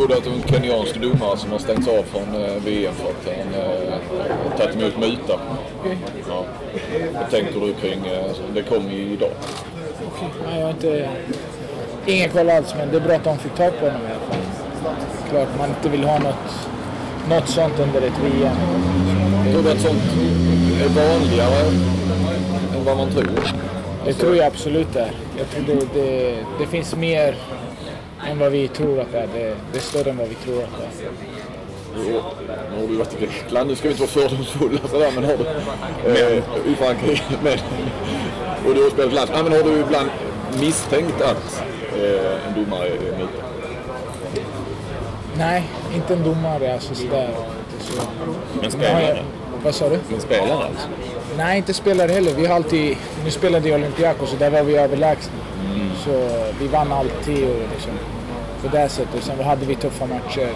trodde att det var en kenyansk domare som har stängts av från eh, VM för att han eh, tagit emot muta. Ja. Vad tänker du kring, eh, det kom ju idag. Okej, nej, jag har inte... Ingen koll alls, men det är bra att de fick tag på honom i alla fall. Klart man inte vill ha något, något sånt under ett VM. Tror du att sånt är vanligare än vad man tror? Det tror jag absolut är. Jag tror det, det, det finns mer än vad vi tror att det är. Det, det är större än vad vi tror att det är. Jo, nu har du varit i Grekland. Nu ska vi inte vara fördomsfulla sådär, men har du... Eh, I Frankrike. Men, och du har spelat lands. Ja, men har du ibland misstänkt att eh, en domare är mutad? Nej, inte en domare alltså sådär. Så. Men spelare? Vad sa du? Men spelare alltså? Nej, inte spelare heller. Vi har alltid... Nu spelade jag i Olympiakos och där var vi överlägsna. Så vi vann alltid och liksom på det sättet. Sen hade vi tuffa matcher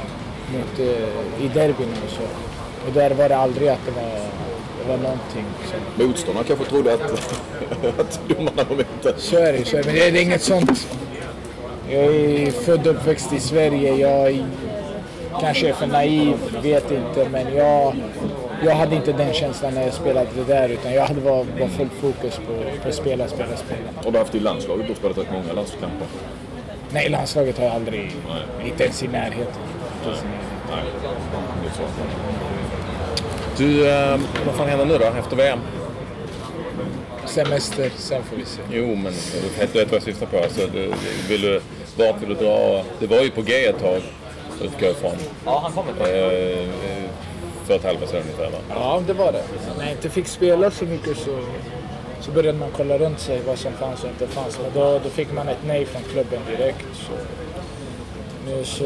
mot, eh, i derbyn och så. Och där var det aldrig att det var, det var någonting. Så, Motståndarna kanske trodde att, att domarna var mutade. så är det. Så är det. Men det är inget sånt. Jag är född och uppväxt i Sverige. Jag är, kanske är för naiv, vet inte. Men jag, jag hade inte den känslan när jag spelade det där. Utan jag hade var, var fullt fokus på, på att spela, spela, spela. Har du haft i landslaget och spelat rätt många landskamper? Nej, landslaget har jag aldrig, inte ens i närheten. Inte ens i närheten. Nej, det är så. Du, eh, vad fan händer nu då efter VM? Semester, sen får vi se. Jo, men du vet vad jag syftar på. Alltså, du, vill du, vart vill du dra? Det var ju på G ett tag, utgår jag ifrån. Ja, han kommer. Eh, för ett halvår sedan ungefär va? Ja, det var det. När jag inte fick spela så mycket så, så började man kolla runt sig vad som fanns och inte fanns. Men då, då fick man ett nej från klubben direkt. Så, nu så,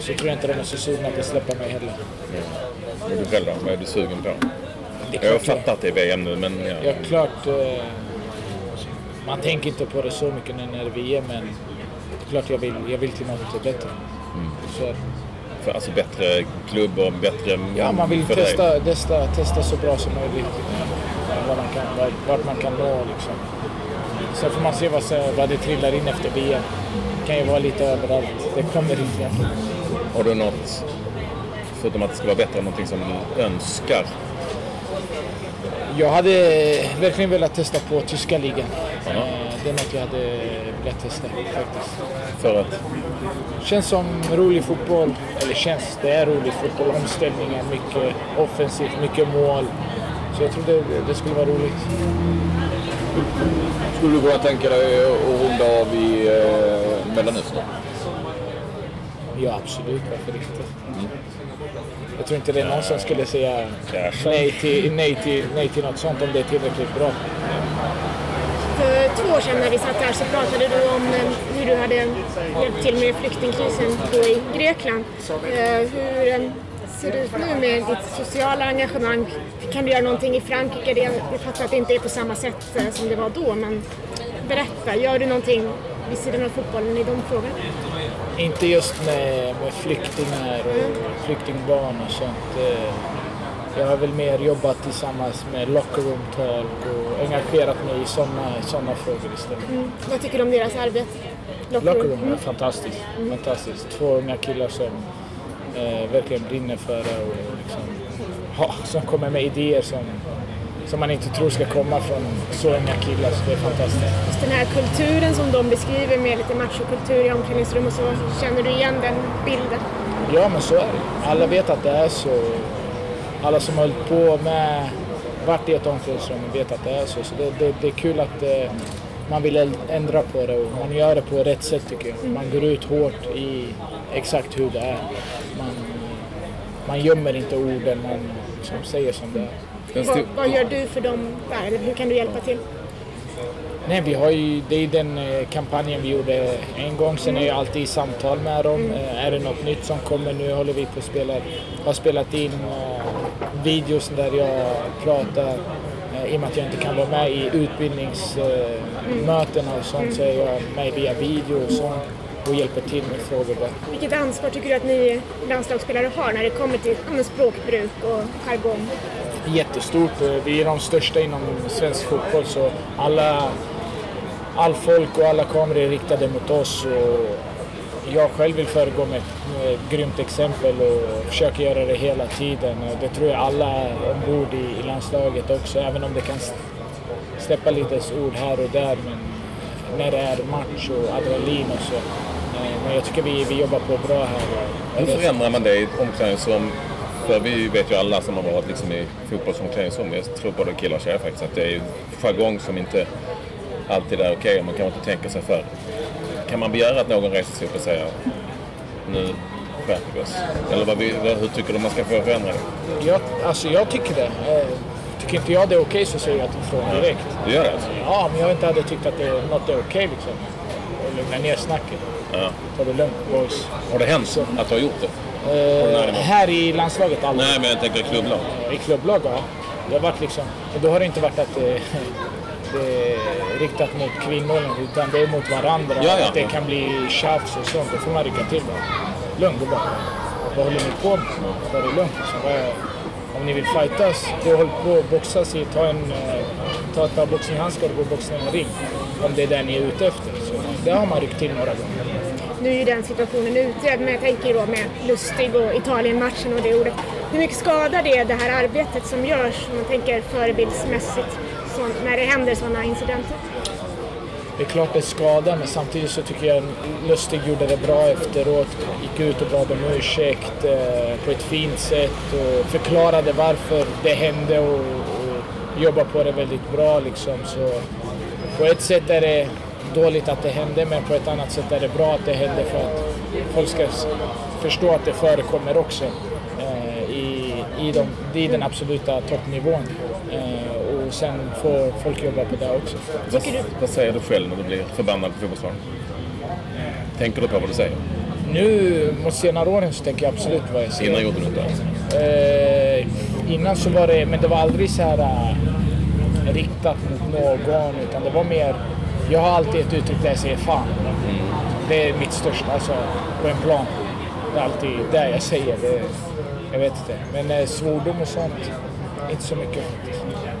så tror jag inte de är så sugna på att släppa mig heller. Och du själv då? Vad är du sugen på? Jag har fattat att det är VM nu, men... Ja. Ja, klart. Eh, man tänker inte på det så mycket nu när det är VM, men det är klart jag vill, jag vill till något bättre. Så är det. För, alltså bättre klubb och bättre... Ja, man vill dig. testa, testa, testa så bra som möjligt. Vad man kan, vart, man kan nå liksom. Sen får man se vad, vad det trillar in efter VM. Det kan ju vara lite överallt det kommer ifrån. Har du något, förutom att det ska vara bättre, någonting som du önskar? Jag hade verkligen velat testa på tyska ligan. Ja. Eh, Det är något jag hade velat testa faktiskt. För att... Känns som rolig fotboll. Eller känns, det är rolig fotboll. Omställningar, mycket offensivt, mycket mål. Så jag tror det, det skulle vara roligt. Skulle du kunna tänka dig att runda av i eh, Mellanöstern? Ja, absolut. Varför inte? Jag tror inte det är någon som skulle säga nej till, nej, till, nej till något sånt om det är tillräckligt bra. För två år sedan när vi satt här så pratade du om eh, hur du hade hjälpt till med flyktingkrisen då i Grekland. Eh, Hur ser ut nu med ditt sociala engagemang? Kan du göra någonting i Frankrike? Det- Jag fattar att det inte är på samma sätt eh, som det var då, men berätta. Gör du någonting vid sidan av fotbollen i de frågorna? Inte just med, med flyktingar och flyktingbarn och sånt. Eh, Jag har väl mer jobbat tillsammans med locker room talk och engagerat mig i sådana såna frågor istället. Vad tycker du om deras arbete? Locker room är fantastiskt. fantastiskt. Två unga killar som eh, verkligen brinner för det och liksom, ha, som kommer med idéer som, som man inte tror ska komma från så unga killar. Så det är fantastiskt. Just den här kulturen som de beskriver med lite machokultur i omklädningsrum och så. Känner du igen den bilden? Ja, men så är det. Alla vet att det är så. Alla som har hållit på med, varit i ett omklädningsrum vet att det är så. Så det, det, det är kul att eh, man vill ändra på det och man gör det på rätt sätt tycker jag. Man går ut hårt i exakt hur det är. Man, gömmer inte orden, man liksom säger som det är. Vad, vad gör du för dem? Eller hur kan du hjälpa till? Nej, vi har ju, det är den eh, kampanjen vi gjorde en gång. Sen är jag alltid i samtal med dem. Eh, Är det något nytt som kommer nu håller vi på att spela. har spelat in eh, videos där jag pratar. I och med att jag inte kan vara med i utbildningsmötena och sånt så är jag med via video och sånt och hjälper till med frågor där. Vilket ansvar tycker du att ni landslagsspelare har när det kommer till språkbruk och jargong? jättestort. Eh, Vi är de största inom svensk fotboll så alla, all folk och alla kameror är riktade mot oss. Och jag själv vill föregå med ett grymt exempel och försöka göra det hela tiden. Och det tror jag alla ombord i, i landslaget också, även om det kan släppa lite ord här och där. Men när det är match och adrenalin och så. Eh, Men jag tycker vi, vi jobbar på bra här. Hur förändrar man det i ett omklädningsrum? För vi vet ju alla som har varit liksom i fotbollsomklädningsrum, jag tror både killar och tjejer faktiskt, att det är jargong som inte alltid är okej och man kan inte tänka sig för. Kan man begära att någon reser sig upp och säger nu skärper vi oss? Eller vad hur tycker du man ska få förändra det? Jag, alltså jag tycker det. Eh, Tycker inte jag det är okej så säger jag ifrån direkt. Du gör det alltså? Ja, men jag inte hade tyckt att det, något är okej liksom. Och lugna ner snacket. Ja. Ta det lugnt boys. Har det hänt att du har gjort det? Eh, nära? här i landslaget aldrig. Nej, men jag tänker klubblag. I klubblag, ja. Det har varit liksom, och då har det inte varit att det, det är riktat mot kvinnor utan det är mot varandra. Ja, ja. Att det kan bli tjafs och sånt. Då får man rycka till bara. Lugn, då bara. Vad håller ni på med? Ta det lugnt liksom. Om ni vill fightas, gå håll på och boxas i, ta, en, eh, ta ett par boxningshandskar och gå och boxa i en ring. Om det är det ni är ute efter. Så det har man ryckt till några gånger. Nu är ju den situationen utredd, men jag tänker då med Lustig och Italien-matchen och det ordet. Hur mycket skadar det det här arbetet som görs, om man tänker förebildsmässigt, så, när det händer sådana incidenter? Det är klart det skadar, men samtidigt så tycker jag Lustig gjorde det bra efteråt. Gick ut och bad om ursäkt eh, på ett fint sätt och förklarade varför det hände och, och jobbade på det väldigt bra. Liksom. Så på ett sätt är det dåligt att det hände, men på ett annat sätt är det bra att det hände för att folk ska förstå att det förekommer också eh, i, i, de, i den absoluta toppnivån. Eh, och sen får folk jobba på det också. Vad, vad säger du själv när du blir förbannad på fotbollsplanen? Tänker du på vad du säger? Nu mot senare åren så tänker jag absolut vad jag säger. Innan gjorde du inte alls. Eh, innan så var det, men det var aldrig så här äh, riktat mot någon utan det var mer, jag har alltid ett uttryck där jag säger fan. Det är mitt största, alltså på en plan. Det är alltid det jag säger. Det, jag vet inte. Men eh, svordom och sånt, inte så mycket.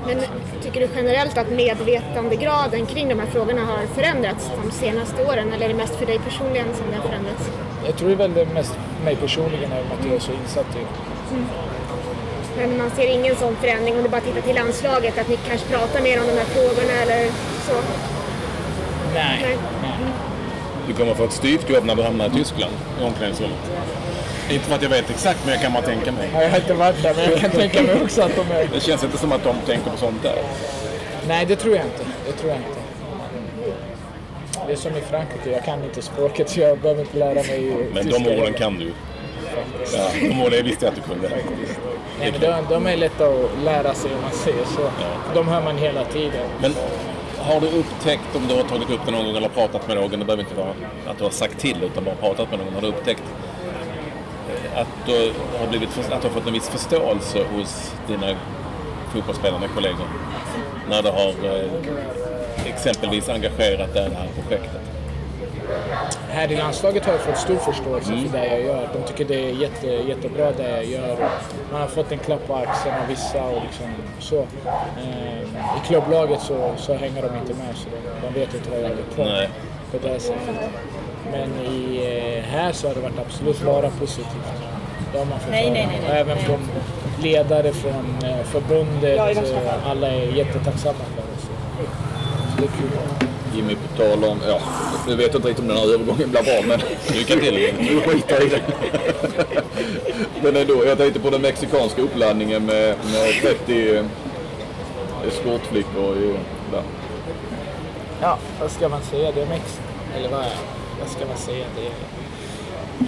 Men tycker du generellt att medvetandegraden kring de här frågorna har förändrats de senaste åren, eller är det mest för dig personligen som det har förändrats? Jag tror väl det är mest mig personligen även att jag är så insatt i Men man ser ingen sån förändring om du bara tittar till landslaget, att ni kanske pratar mer om de här frågorna eller så? Nej. Nej. Nej. Du kommer få ett styvt jobb när du hamnar i Tyskland, i omklädningsrummet. Inte för att jag vet exakt, men jag kan bara tänka mig. Jag har inte varit där, men jag kan tänka mig också att de är... Det känns inte som att de tänker på sånt där. Nej, det tror jag inte. Det tror jag inte. Det är som i Frankrike, jag kan inte språket så jag behöver inte lära mig Men tyska de orden kan du ju. Ja, de orden visste jag att du kunde. Nej, men de, de är lätta att lära sig om man säger så. De hör man hela tiden. Men har du upptäckt, om du har tagit upp det någon gång eller pratat med någon, det behöver inte vara att du har sagt till utan bara pratat med någon, har du upptäckt att du har, blivit, att du har fått en viss förståelse hos dina fotbollsspelande kollegor när du har eh, exempelvis engagerat dig i det här projektet? Här i landslaget har jag fått stor förståelse för det jag gör. De tycker det är jätte, jättebra det jag gör. Man har fått en klapp på axeln av vissa och liksom så. Ehm, I klubblaget så, så hänger de inte med så de, de vet inte vad jag håller på med Nej. på det sättet. Men i, eh, här så har det varit absolut bara positivt. Det har man fått Nej, nej, nej, nej. Även från ledare från eh, förbundet. Eh, Alla är jättetacksamma för det. Så så det är kul. Jimmy, på tal om... Ja, nu vet jag inte riktigt om den här övergången blir bra, men... Lycka till! Du skiter i det. Men ändå, jag tänkte på den mexikanska uppladdningen med, med 30 eh, eskortflickor i... Där. Ja, vad ska man säga? Det är Mexiko. Eller vad, vad ska man säga? Det är...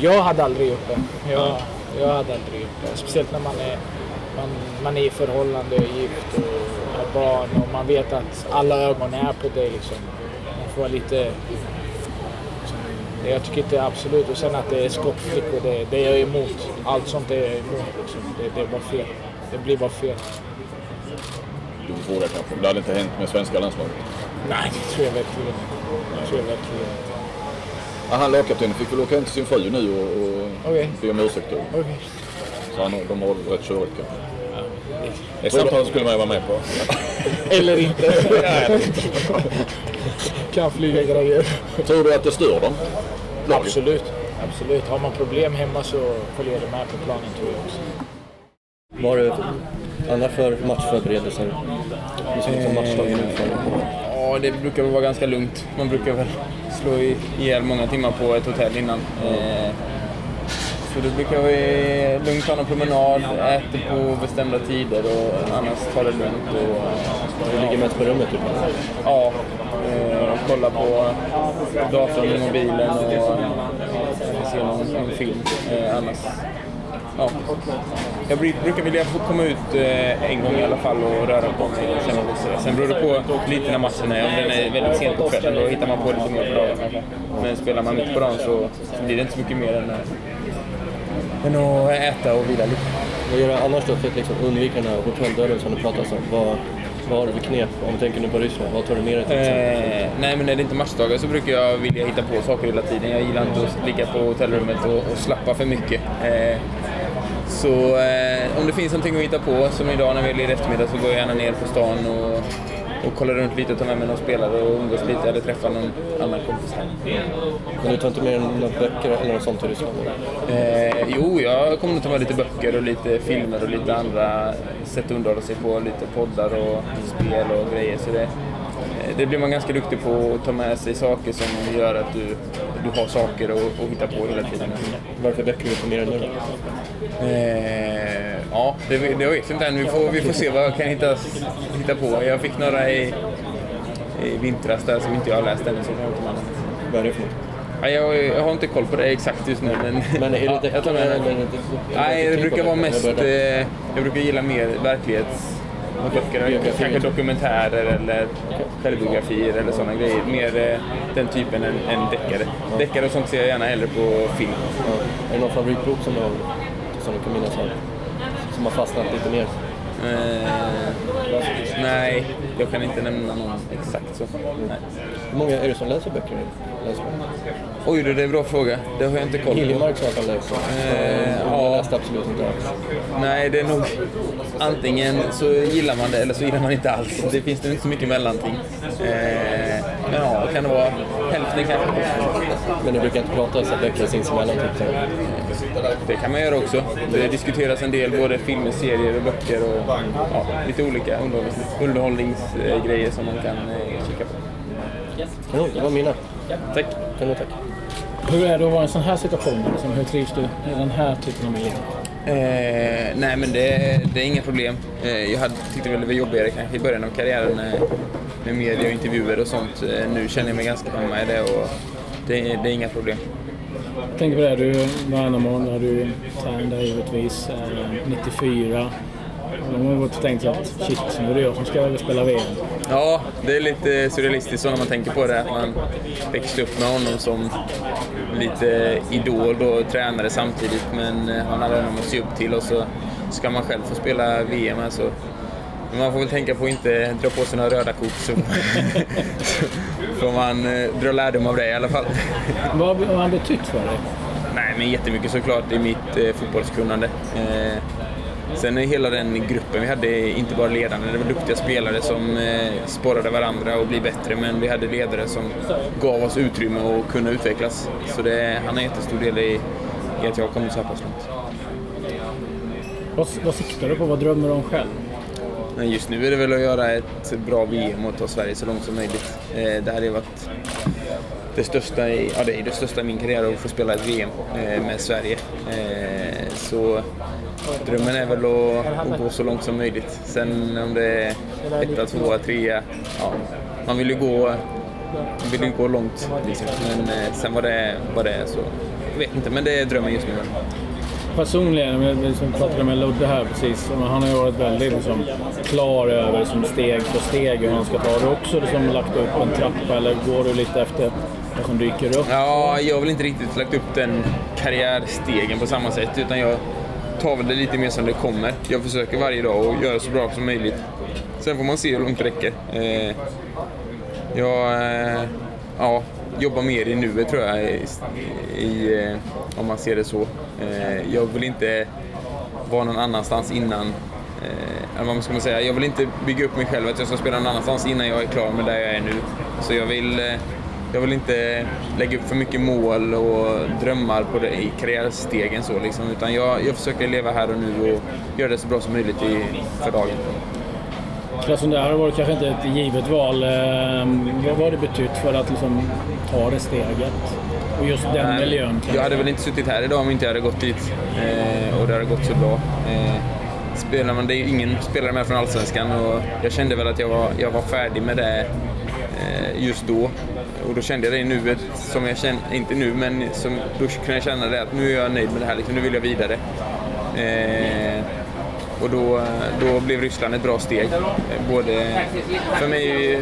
Jag hade aldrig gjort det. Jag, jag hade aldrig gjort det. Speciellt när man är, man, man är i förhållande och gift och har barn och man vet att alla ögon är på dig. Liksom. Man får lite... Liksom, jag tycker inte absolut. Och sen att det är skottflickor, det, det är jag emot. Allt sånt är jag emot. Liksom. Det, det är bara fel. Det blir bara fel. Du får fråga kanske. Det hade inte hänt med svenska landslaget. Nej, det tror jag verkligen inte. Det tror jag verkligen inte. Ja, han lagkaptenen fick väl åka hem till sin fru nu och, och Okej. be om ursäkt då. Okej. Så han, de har rätt körigt kanske. Det samtalet skulle man ju vara med på. Eller inte. kan flyga grejer. Tror du att det stör dem? Laget? Absolut. absolut. Har man problem hemma så följer det med på planen tror jag också. Vad har du annars för matchförberedelser? Du som liksom matchdagen utför. Ja, det brukar väl vara ganska lugnt. Man brukar väl slå i- ihjäl många timmar på ett hotell innan. Eh, Så det brukar vi lugnt ta någon promenad, äter på bestämda tider och annars ta det lugnt. Och, Du ligger mest på rummet typ. ja, eh, kolla på datorn, mobilen och se någon, någon film. Eh, annars, ja. Jag bru- brukar vilja få komma ut eh, en gång i alla fall och röra på mig och känna lite sådär. Sen beror det på lite när matchen är. Om den är väldigt sent på kvällen då hittar man på lite mer på dagen. Men spelar man mitt på dagen så, blir det inte så mycket mer än, eh, än att äta och vila lite. Vad gör du annars då för att liksom undvika den här hotelldöden som du pratar om? Vad, vad har du för knep? Om du tänker nu på Ryssland, vad tar du med dig till? Eh, nej, men när det inte är matchdagar så brukar jag vilja hitta på saker hela tiden. Jag gillar inte att ligga på hotellrummet och, och slappa för mycket. Eh, så eh, om det finns någonting att hitta på, som idag när vi är lediga eftermiddag, så går jag gärna ner på stan och, och kollar runt lite och tar med mig någon spelare och umgås lite eller träffar någon annan kompis här. Men du tar inte med dig några böcker eller något sånt till Ryssland? Eh, jo, jag kommer nog ta med lite böcker och lite filmer och lite andra sätt att underhålla sig på. Lite poddar och spel och grejer. Så det, det blir man ganska duktig på att ta med sig saker som gör att du, du har saker att, att hitta på hela tiden. Varför böcker du tar med dig nu? Eh, ja, det, det jag vet inte än. Vi får, vi får se vad jag kan hitta, hitta på. Jag fick några i, i vintras där som inte jag har läst jag något. Vad är det för något? Ja, jag, jag har inte koll på det exakt just nu. Men, Men är det ja, jag tar med det. Nej, det brukar vara mest... Jag Eh, jag brukar gilla mer Biografier. Kanske dokumentärer eller självbiografier eller sådana grejer. Mer eh, den typen än, än deckare. Deckare och sånt ser jag gärna hellre på film. Ja. Är det någon favoritbok som du har, som du kan minnas av? Som har fastnat lite mer? Eh, nej, jag kan inte nämna någon exakt så. Nej. Hur många är det som läser böcker? Läser man? Oj, det är en bra fråga. Det har jag inte koll på. Hiljemark sa att han läser. Eh, jag ja. läste absolut inte alls. Nej, det är nog antingen så gillar man det eller så gillar man inte alls. Det finns nog inte så mycket mellanting. Eh, men ja, kan det vara hälften kanske? Men ni brukar inte prata så böcker sinsemellan? Typ, så. Det kan man göra också. Det diskuteras en del, både filmer, serier och böcker och ja, lite olika underhållnings- underhållningsgrejer som man kan eh, kika på. Kanon, det var mina. Tack! Kanon, tack. Hur är det att vara i en sån här situation? Liksom, hur trivs du i den här typen av miljö? Eh, nej men det, det är inga problem. Eh, jag hade tyckt det var jobbigare kanske i början av karriären med, med media och intervjuer och sånt. Eh, nu känner jag mig ganska hemma i det och det, det är inga problem. Jag tänker på det, du Värnamo, där du tränade givetvis, eh, 94. Och de har gått och tänkt att shit, nu är det jag som ska spela VM. Ja, det är lite surrealistiskt så när man tänker på det. Att man växte upp med honom som lite idol och tränare samtidigt. Men eh, han hade honom att se upp till och så ska man själv få spela VM. Alltså. Men man får väl tänka på att inte dra på sig några röda kort så får man eh, dra lärdom av det i alla fall. Vad har han betytt för dig? Nej, men jättemycket såklart i mitt eh, fotbollskunnande. Eh, sen är hela den gruppen vi hade, inte bara ledarna, det var duktiga spelare som eh, sporrade varandra och bli bättre, men vi hade ledare som gav oss utrymme att kunna utvecklas. Så det, han har en jättestor del i, i att jag har kommit så här pass långt. Vad, vad siktar du på? Vad drömmer du om själv? Men just nu är det väl att göra ett bra VM och ta Sverige så långt som möjligt. Eh, det hade ju varit det största i, ja, det är det största i min karriär att få spela ett VM eh, med Sverige. Eh, så drömmen är väl att, att gå så långt som möjligt. Sen om det är etta, tvåa, trea, ja, man vill ju gå, vill ju gå långt. Liksom. Men eh, sen vad det, vad det är så, jag vet inte, men det är drömmen just nu. Personligen, jag liksom pratade med Ludde här precis, och han har ju varit väldigt liksom, klar över som steg för steg hur han ska ta. Har du också liksom, lagt upp en trappa eller går du lite efter vad som dyker upp? Ja, jag har väl inte riktigt lagt upp den karriärstegen på samma sätt utan jag tar väl det lite mer som det kommer. Jag försöker varje dag att göra så bra som möjligt. Sen får man se hur långt det räcker. Eh, jag eh, ja, jobbar mer i nuet tror jag, i, i, eh, om man ser det så. Eh, jag vill inte vara någon annanstans innan Eh, eller vad ska man säga? Jag vill inte bygga upp mig själv att jag ska spela någon annanstans innan jag är klar med där jag är nu. Så jag vill, eh, jag vill inte lägga upp för mycket mål och drömmar på det, i karriärstegen så liksom, utan jag, jag försöker leva här och nu och göra det så bra som möjligt i, för dagen. Krasnodar har kanske inte ett givet val. Eh, vad har det betytt för att liksom ta det steget? Och just den Nej, miljön kanske? Jag hade väl inte suttit här idag om inte jag hade gått dit eh, och det hade gått så bra. Eh, spelar man, det är ju ingen spelare med från Allsvenskan och jag kände väl att jag var, jag var färdig med det eh, just då. Och då kände jag det i nuet, som jag kände, inte nu, men som, då kunde jag känna det att nu är jag nöjd med det här, liksom, nu vill jag vidare. Eh, och då, då blev Ryssland ett bra steg. Både för mig,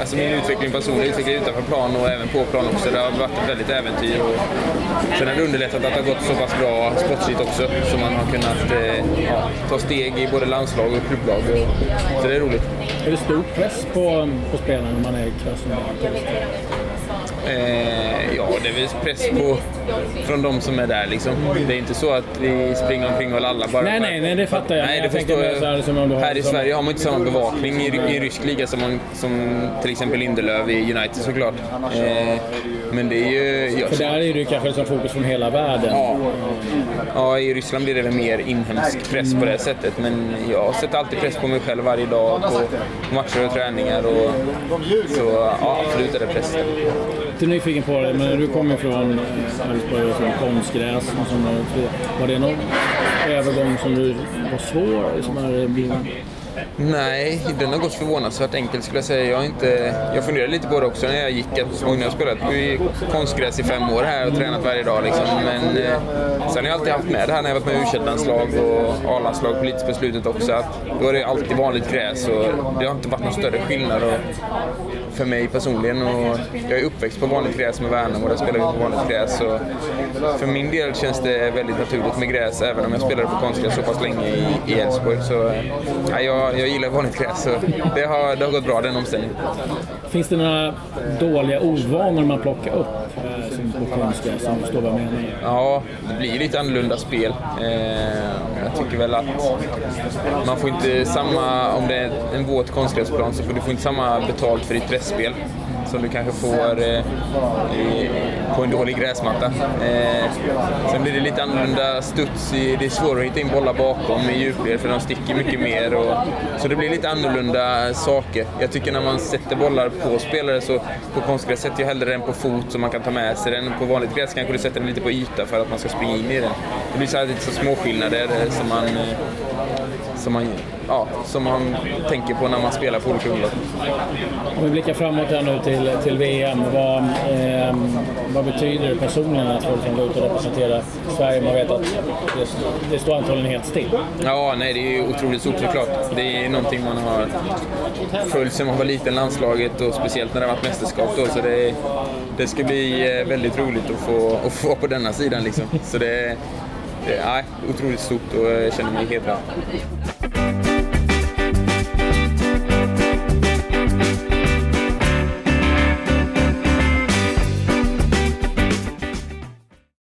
alltså min utveckling personligen, utveckling utanför plan och även på plan också. Det har varit ett väldigt äventyr. Och sen har det underlättat att det har gått så pass bra sportsligt också. Så man har kunnat eh, ja, ta steg i både landslag och klubblag. Och, så det är roligt. Är det stor press på, på spelarna när man är i Krasnodar? Eh, ja, det är väl press på från de som är där liksom. Det är inte så att vi springer omkring och lallar bara. Nej, nej, nej, det fattar jag. Nej, det jag förstår jag. Här i Sverige har man inte samma bevakning i, i rysk liga som, man, som till exempel Lindelöf i United såklart. Eh, men det är ju... Jag, För där är det ju kanske som fokus från hela världen. Ja. ja, i Ryssland blir det väl mer inhemsk press på det sättet. Men jag sätter alltid press på mig själv varje dag på matcher och träningar. Och, så ja, absolut är det press. Lite nyfiken på det, men Eh, du kommer från eh, Elfsborg och från konstgräs. Och sånt. Var det någon övergång som du var svår? Som är blivit... Nej, den har gått förvånansvärt enkelt skulle jag säga. Jag, inte, jag funderade lite på det också när jag gick. Att, och när jag har spelat på konstgräs i fem år här och tränat varje dag. Liksom. Men eh, sen har jag alltid haft med det här när jag varit med i u landslag och A-landslag politiskt på slutet också. Att då är det alltid vanligt gräs och det har inte varit någon större skillnad. Och, för mig personligen. Och jag är uppväxt på vanligt gräs med Värnamo och där spelar vi på vanligt gräs. Och för min del känns det väldigt naturligt med gräs även om jag spelade på konstgräs så pass länge i Elfsborg. Så ja, jag, jag gillar vanligt gräs så det har, det har gått bra den omställningen. Finns det några dåliga ovanor man plockar upp eh, som på konstgräs? Som förstår vad jag menar? Ja, det blir lite annorlunda spel. Eh, jag tycker väl att man får inte samma, om det är en våt konstgräsplan så får du får inte samma betalt för ditt pressspel som du kanske får eh, i, på en dålig gräsmatta. Eh, sen blir det lite annorlunda studs. I, det är svårare att hitta in bollar bakom i djupled för de sticker mycket mer. Och, så det blir lite annorlunda saker. Jag tycker när man sätter bollar på spelare så på konstgräs sätter jag hellre den på fot så man kan ta med sig den. På vanligt gräs kanske du sätter den lite på yta för att man ska springa in i den. Det blir så här lite så små skillnader eh, som man, eh, som man, ja, som man tänker på när man spelar på olika underlag. Om vi blickar framåt här nu till, till VM. Vad, eh, vad betyder det personligen att få liksom gå ut och representera Sverige? Man vet att det, det står antagligen helt still. Ja, nej, det är ju otroligt stort såklart. Det är någonting man har följt sedan man var liten, landslaget och speciellt när det har varit mästerskap då. Så det, det ska bli eh, väldigt roligt att få, att få vara på denna sidan liksom. Så det, det är otroligt stort och jag känner mig hedrad.